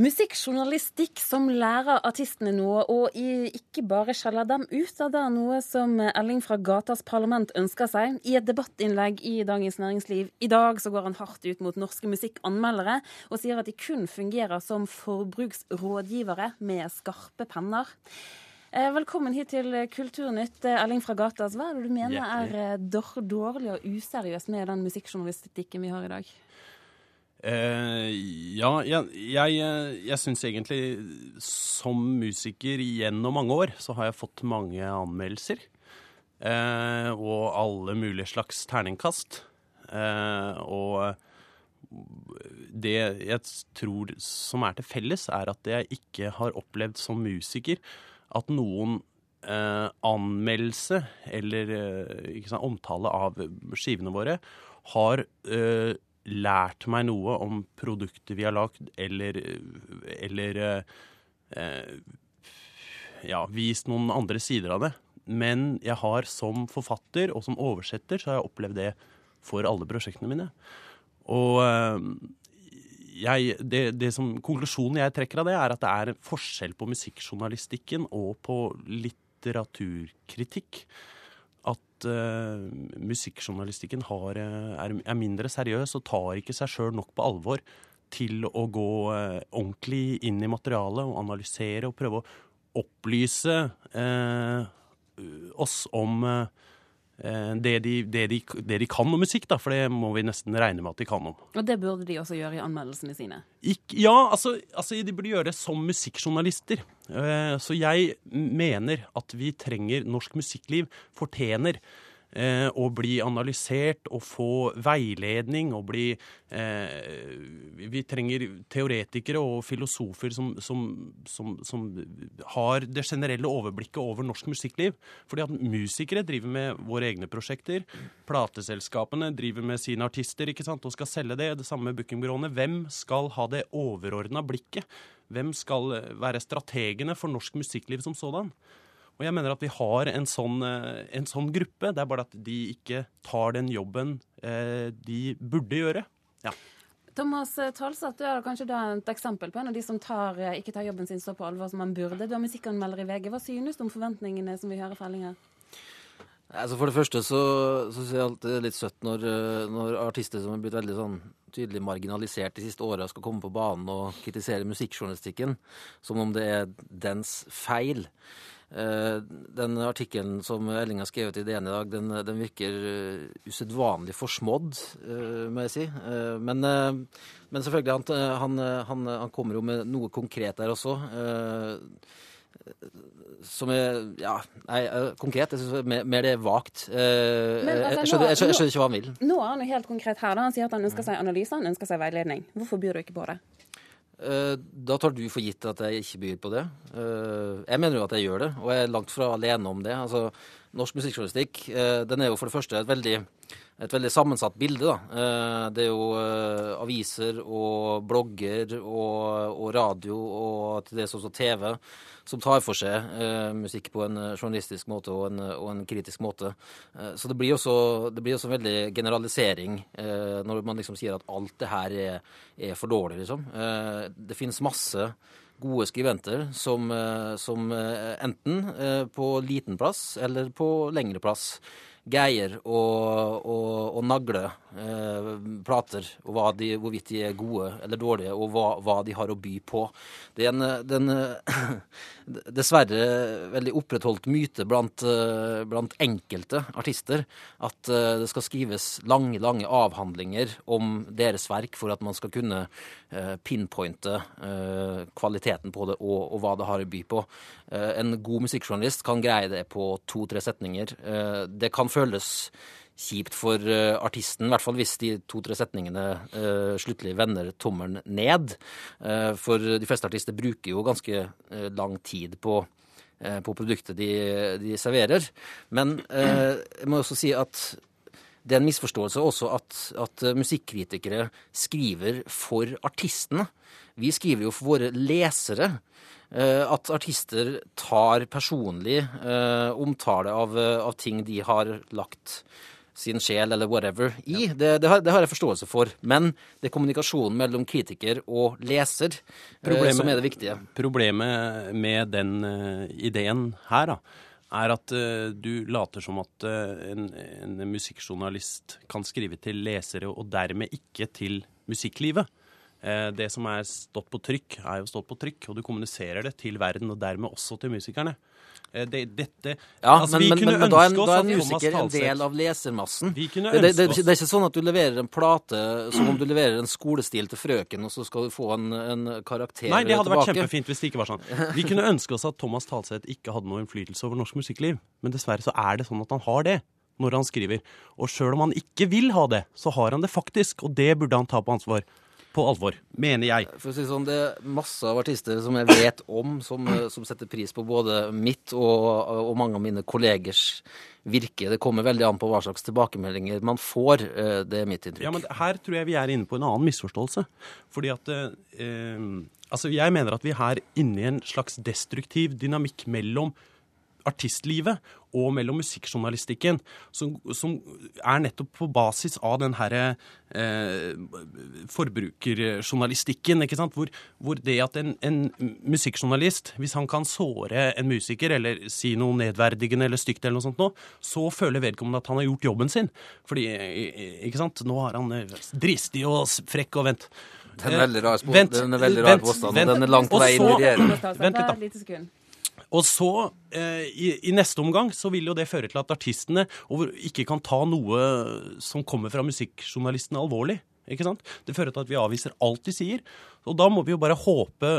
Musikkjournalistikk som lærer artistene noe, og ikke bare skjeller dem ut. av Det noe som Elling fra Gatas Parlament ønsker seg. I et debattinnlegg i Dagens Næringsliv i dag så går han hardt ut mot norske musikkanmeldere, og sier at de kun fungerer som forbruksrådgivere med skarpe penner. Eh, velkommen hit til Kulturnytt, Elling fra Gatas. Hva er det du mener er dårlig og useriøst med den musikkjournalistikken vi har i dag? Uh, ja, jeg, jeg, jeg syns egentlig som musiker gjennom mange år så har jeg fått mange anmeldelser. Uh, og alle mulige slags terningkast. Uh, og det jeg tror som er til felles, er at jeg ikke har opplevd som musiker at noen anmeldelse eller sant, omtale av skivene våre har lært meg noe om produktet vi har lagd, eller, eller eh, ja, vist noen andre sider av det. Men jeg har som forfatter og som oversetter så har jeg opplevd det for alle prosjektene mine. Og eh, jeg, det, det som, konklusjonen jeg trekker av det, er at det er forskjell på musikkjournalistikken og på litteraturkritikk at uh, musikkjournalistikken har, eh, er, er, mindre seriøs og tar ikke seg sjøl nok på alvor til å gå uh, ordentlig inn i materialet og analysere og prøve å opplyse uh, oss om det de, det, de, det, de, kan om musikk, da, for det må vi nesten regne med at de kan om. Og det burde de også gjøre i anmeldelsene sine? Ik ja, altså, altså, de burde gjøre det som musikkjournalister. Så jeg mener at vi trenger Norsk musikkliv fortjener eh, og bli analysert og få veiledning og bli eh, Vi trenger teoretikere og filosofer som, som, som, som, har det generelle overblikket over norsk musikkliv. Fordi at musikere driver med våre egne prosjekter. Plateselskapene driver med sine artister ikke sant, og skal selge det. Det samme med bookingbyråene. Hvem skal ha det overordna blikket? Hvem skal være strategene for norsk musikkliv som sådan? Og jeg mener at vi har en sånn, eh, en sånn gruppe. Det er bare at de ikke tar den jobben eh, de burde gjøre. Ja. Thomas Talseth, du er kanskje da et eksempel på en av de som tar, eh, ikke tar jobben sin så på alvor som man burde. Du er musikkanmelder i VG. Hva synes du om forventningene som vi hører fra Elling her? Altså for det første så, så syns jeg alltid det er litt søtt når, når, artister som har blitt veldig sånn tydelig marginalisert de siste åra, skal komme på banen og kritisere musikkjournalistikken som om det er dens feil. Eh, den artikkelen som Elling har skrevet i DN i dag, den, den virker uh, usedvanlig forsmådd, uh, må jeg si. Men, men, selvfølgelig, han, han, han, kommer jo med noe konkret der også. som er Ja, nei, konkret. Jeg synes mer, mer det er vagt. Altså, jeg, jeg, skjønner, jeg, skjønner, ikke hva han vil. Nå er han jo helt konkret her. da. Han sier at han ønsker seg analyse, han ønsker seg veiledning. Hvorfor byr du ikke på det? Eh, da tar du for gitt at jeg ikke byr på det. Eh, jeg mener jo at jeg gjør det, og jeg er langt fra alene om det. Altså, norsk musikkjournalistikk eh, den er jo for det første et veldig, et veldig sammensatt bilde. Da. Det er jo aviser og blogger og, og radio og til dels også TV som tar for seg eh, musikk på en eh, journalistisk måte og en, og en kritisk måte. Eh, så det blir også, det blir også veldig generalisering eh, når man liksom sier at alt det her er, er for dårlig, liksom. Eh, det finnes masse gode skribenter som, eh, som enten på liten plass eller på lengre plass greier å, å, å nagle eh, plater, og de, hvorvidt de er gode eller dårlige, og hva, hva de har å by på. Det er en den, dessverre veldig opprettholdt myte blant, eh, blant, enkelte artister at eh, det skal skrives lange, lange avhandlinger om deres verk for at man skal kunne eh, pinpointe eh, kvaliteten på det og, og, hva det har å by på. Eh, en god musikkjournalist kan greie det på to-tre setninger. det kan føles kjipt for artisten, i hvert fall hvis de to-tre setningene sluttelig vender tommelen ned. For de fleste artister bruker jo ganske lang tid på, på produktet de, de, serverer. Men jeg må også si at det er en misforståelse også at, at musikkritikere skriver for artistene. Vi skriver jo for våre lesere. At artister tar personlig omtale av, av ting de har lagt sin sjel eller whatever i. Det, det, har, det, har, jeg forståelse for. Men det er kommunikasjonen mellom kritiker og leser problemet, som er det viktige. Problemet med den uh, ideen her, da, er at uh, du later som at uh, en, en musikkjournalist kan skrive til lesere, og dermed ikke til musikklivet. Det som er stått på trykk, er jo stått på trykk, og du kommuniserer det til verden, og dermed også til musikerne. Eh, det, dette Ja, altså, men, men, men da er, da er musiker en del av lesermassen. Det, det, det, er ikke sånn at du leverer en plate som om du leverer en skolestil til frøken, og så skal du få en, en karakter tilbake. Nei, det hadde tilbake. vært kjempefint hvis det ikke var sånn. Vi kunne ønske oss at Thomas Talseth ikke hadde noe innflytelse over norsk musikkliv, men dessverre så er det sånn at han har det når han skriver. Og sjøl om han ikke vil ha det, så har han det faktisk, og det burde han ta på ansvar på alvor, mener jeg. For å si sånn, Det er masse av artister som jeg vet om, som, eh, som setter pris på både mitt og, og, mange av mine kollegers virke. Det kommer veldig an på hva slags tilbakemeldinger man får. Eh, det er mitt inntrykk. Ja, men Her tror jeg vi er inne på en annen misforståelse. Fordi at eh, eh Altså, Jeg mener at vi er inne i en slags destruktiv dynamikk mellom artistlivet og mellom musikkjournalistikken, som, som, er nettopp på basis av den herre eh, forbrukerjournalistikken. ikke sant? Hvor, hvor det at en, en, musikkjournalist, hvis han kan såre en musiker eller si noe nedverdigende eller stygt, eller noe sånt nå, så føler vedkommende at han har gjort jobben sin. Fordi, ikke sant, nå er han eh, dristig og frekk og vent. Den er veldig rar, vent, den er veldig rar påstand, og den er langt på vei inn i regjeringen. Vent litt, da. Og så, eh, i, i, neste omgang, så vil jo det føre til at artistene ikke kan ta noe som kommer fra musikkjournalistene alvorlig. Ikke sant? Det fører til at vi avviser alt de sier. Og da må vi jo bare håpe,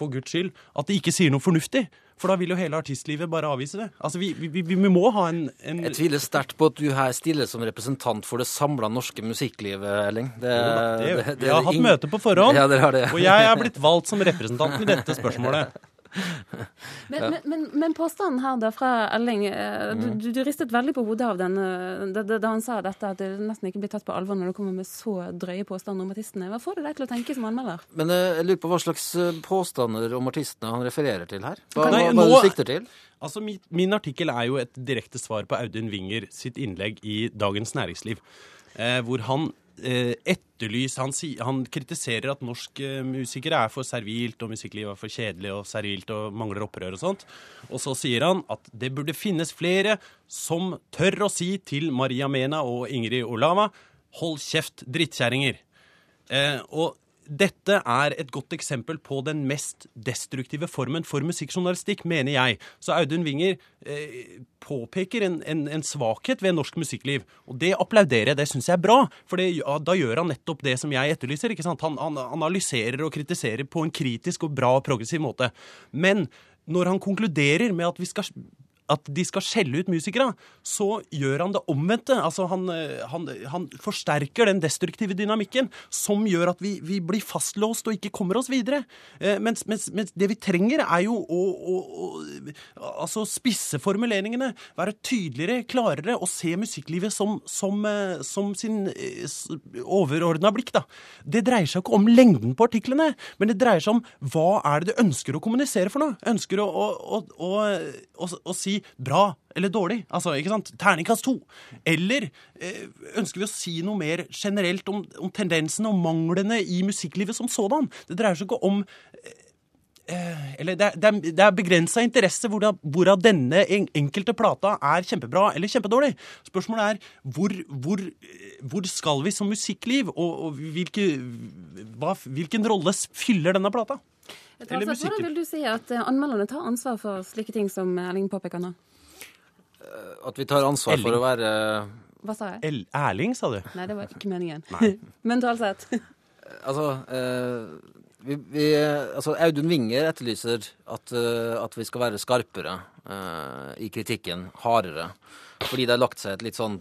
for guds skyld, at de ikke sier noe fornuftig. For da vil jo hele artistlivet bare avvise det. Altså, vi, vi, vi må ha en, en, Jeg tviler sterkt på at du her stiller som representant for det samla norske musikklivet, Erling. Det, det, det, jeg har hatt møte på forhånd, ja, og jeg er blitt valgt som representant i dette spørsmålet. Men, men, men, men, påstanden her da fra Elling eh, du, du, du, ristet veldig på hodet av den eh, da, da, han sa dette, at det nesten ikke blir tatt på alvor når du kommer med så drøye påstander om artistene. Hva får du deg til å tenke som anmelder? Men eh, jeg lurer på hva slags påstander om artistene han refererer til her? Hva, Nei, hva, hva du sikter til? Altså, min, min, artikkel er jo et direkte svar på Audun Winger sitt innlegg i Dagens Næringsliv. Eh, hvor han Eh, etterlys han, han, kritiserer at norsk eh, musikere er for servilt, og musikklivet er for kjedelig og servilt og mangler opprør og sånt. Og så sier han at det burde finnes flere som tør å si til Maria Mena og Ingrid Olava hold kjeft, drittkjerringer. Eh, og dette er et godt eksempel på den mest destruktive formen for musikkjournalistikk, mener jeg. Så Audun Winger eh, påpeker en, en, en, svakhet ved norsk musikkliv. Og det applauderer jeg, det syns jeg er bra. For det, ja, da gjør han nettopp det som jeg etterlyser. ikke sant? Han, han analyserer og kritiserer på en kritisk og bra og progressiv måte. Men når han konkluderer med at vi skal at de skal skjelle ut musikere, så gjør han det omvendte. Altså han, eh, han, han forsterker den destruktive dynamikken som gjør at vi, vi, blir fastlåst og ikke kommer oss videre. Eh, mens, mens, mens, det vi trenger, er jo å, å, å altså spisse formuleringene. Være tydeligere, klarere og se musikklivet som, som, eh, som sin overordna blikk. Da. Det dreier seg ikke om lengden på artiklene, men det dreier seg om hva er det du ønsker å kommunisere for noe? Ønsker å, å, å, å si bra eller dårlig. Altså, ikke sant? Terningkast to. Eller eh, ønsker vi å si noe mer generelt om, om tendensene og manglene i musikklivet som sådan? Det dreier seg ikke om eh, eller det er, det er begrensa interesse hvorav, hvor denne enkelte plata er kjempebra eller kjempedårlig. Spørsmålet er hvor, hvor, hvor skal vi som musikkliv, og, og hvilke, hva, hvilken rolle fyller denne plata? Eller musikken. Hvordan vil du si at eh, anmelderne tar ansvar for slike ting som Erling påpeker nå? Eh, at vi tar ansvar Elling. for å være Hva sa jeg? El Erling, sa du? Nei, det var ikke meningen. Mentalt sett. altså, eh, vi, vi, altså Audun Winger etterlyser at, uh, at, vi skal være skarpere uh, i kritikken, hardere. Fordi det har lagt seg et litt sånn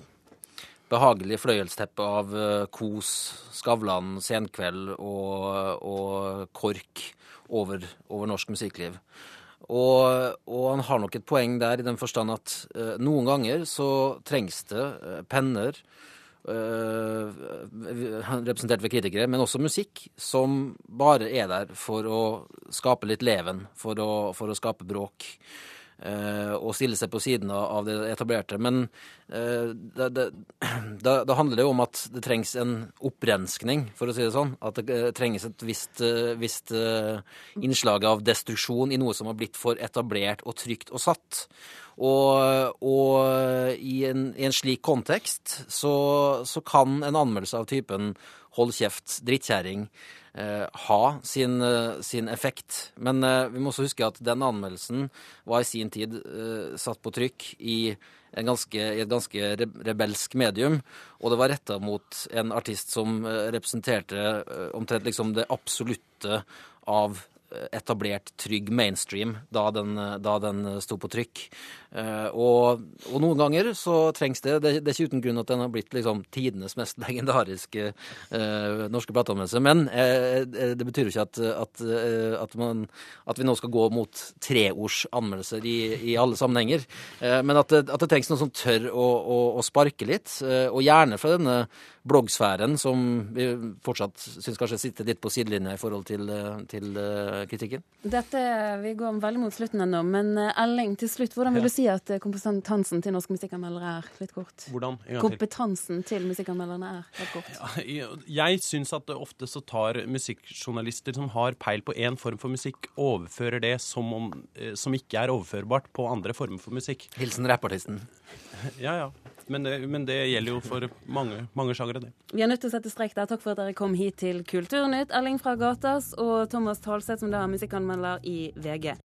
behagelig fløyelsteppe av uh, Kos, Skavlan, Senkveld og, og KORK over, over norsk musikkliv. Og, og, han har nok et poeng der i den forstand at uh, noen ganger så trengs det uh, penner, uh, representert ved kritikere, men også musikk, som bare er der for å skape litt leven, for å, for å skape bråk. Eh, og stille seg på siden av det etablerte. Men eh, det, det, det, det, handler jo om at det trengs en opprenskning, for å si det sånn. At det eh, trengs et visst, visst innslag av destruksjon i noe som har blitt for etablert og trygt og satt. Og, og i, en, i, en, slik kontekst så, så, kan en anmeldelse av typen 'hold kjeft, drittkjerring' eh, ha sin, sin, effekt. Men eh, vi må også huske at den anmeldelsen var i sin tid eh, satt på trykk i, ganske, et ganske rebelsk medium, og det var retta mot en artist som eh, representerte eh, omtrent liksom det absolutte av etablert, trygg mainstream da den, da den sto på trykk. Eh, og, og, noen ganger så trengs det. det. Er ikke uten grunn at den har blitt liksom tidenes mest legendariske uh, norske plateanmeldelse. Men uh, det betyr jo ikke at, at, uh, at, man, at, vi nå skal gå mot treords anmeldelser i, i alle sammenhenger. men at det, det, trengs noen som tør å, å, å sparke litt, og gjerne fra denne bloggsfæren som vi fortsatt syns kanskje sitter litt på sidelinja i forhold til, til kritikken. Dette, Vi går veldig mot slutten ennå, men Elling, til slutt, hvordan vil du si at eh, kompetansen til norske musikkanmeldere er litt kort? Hvordan? Kompetansen til musikkanmelderne er litt kort. Ja, jeg syns at ofte så tar musikkjournalister som har peil på én form for musikk, overfører det som, om, eh, som ikke er overførbart på andre former for musikk. Hilsen rappartisten. Ja, ja. Men det, men det, gjelder jo for mange, mange sjangere, det. Vi er nødt til å sette strek der. Takk for at dere kom hit til Kulturnytt. Erling fra Gatas og Thomas Talseth, som da er musikkanmelder i VG.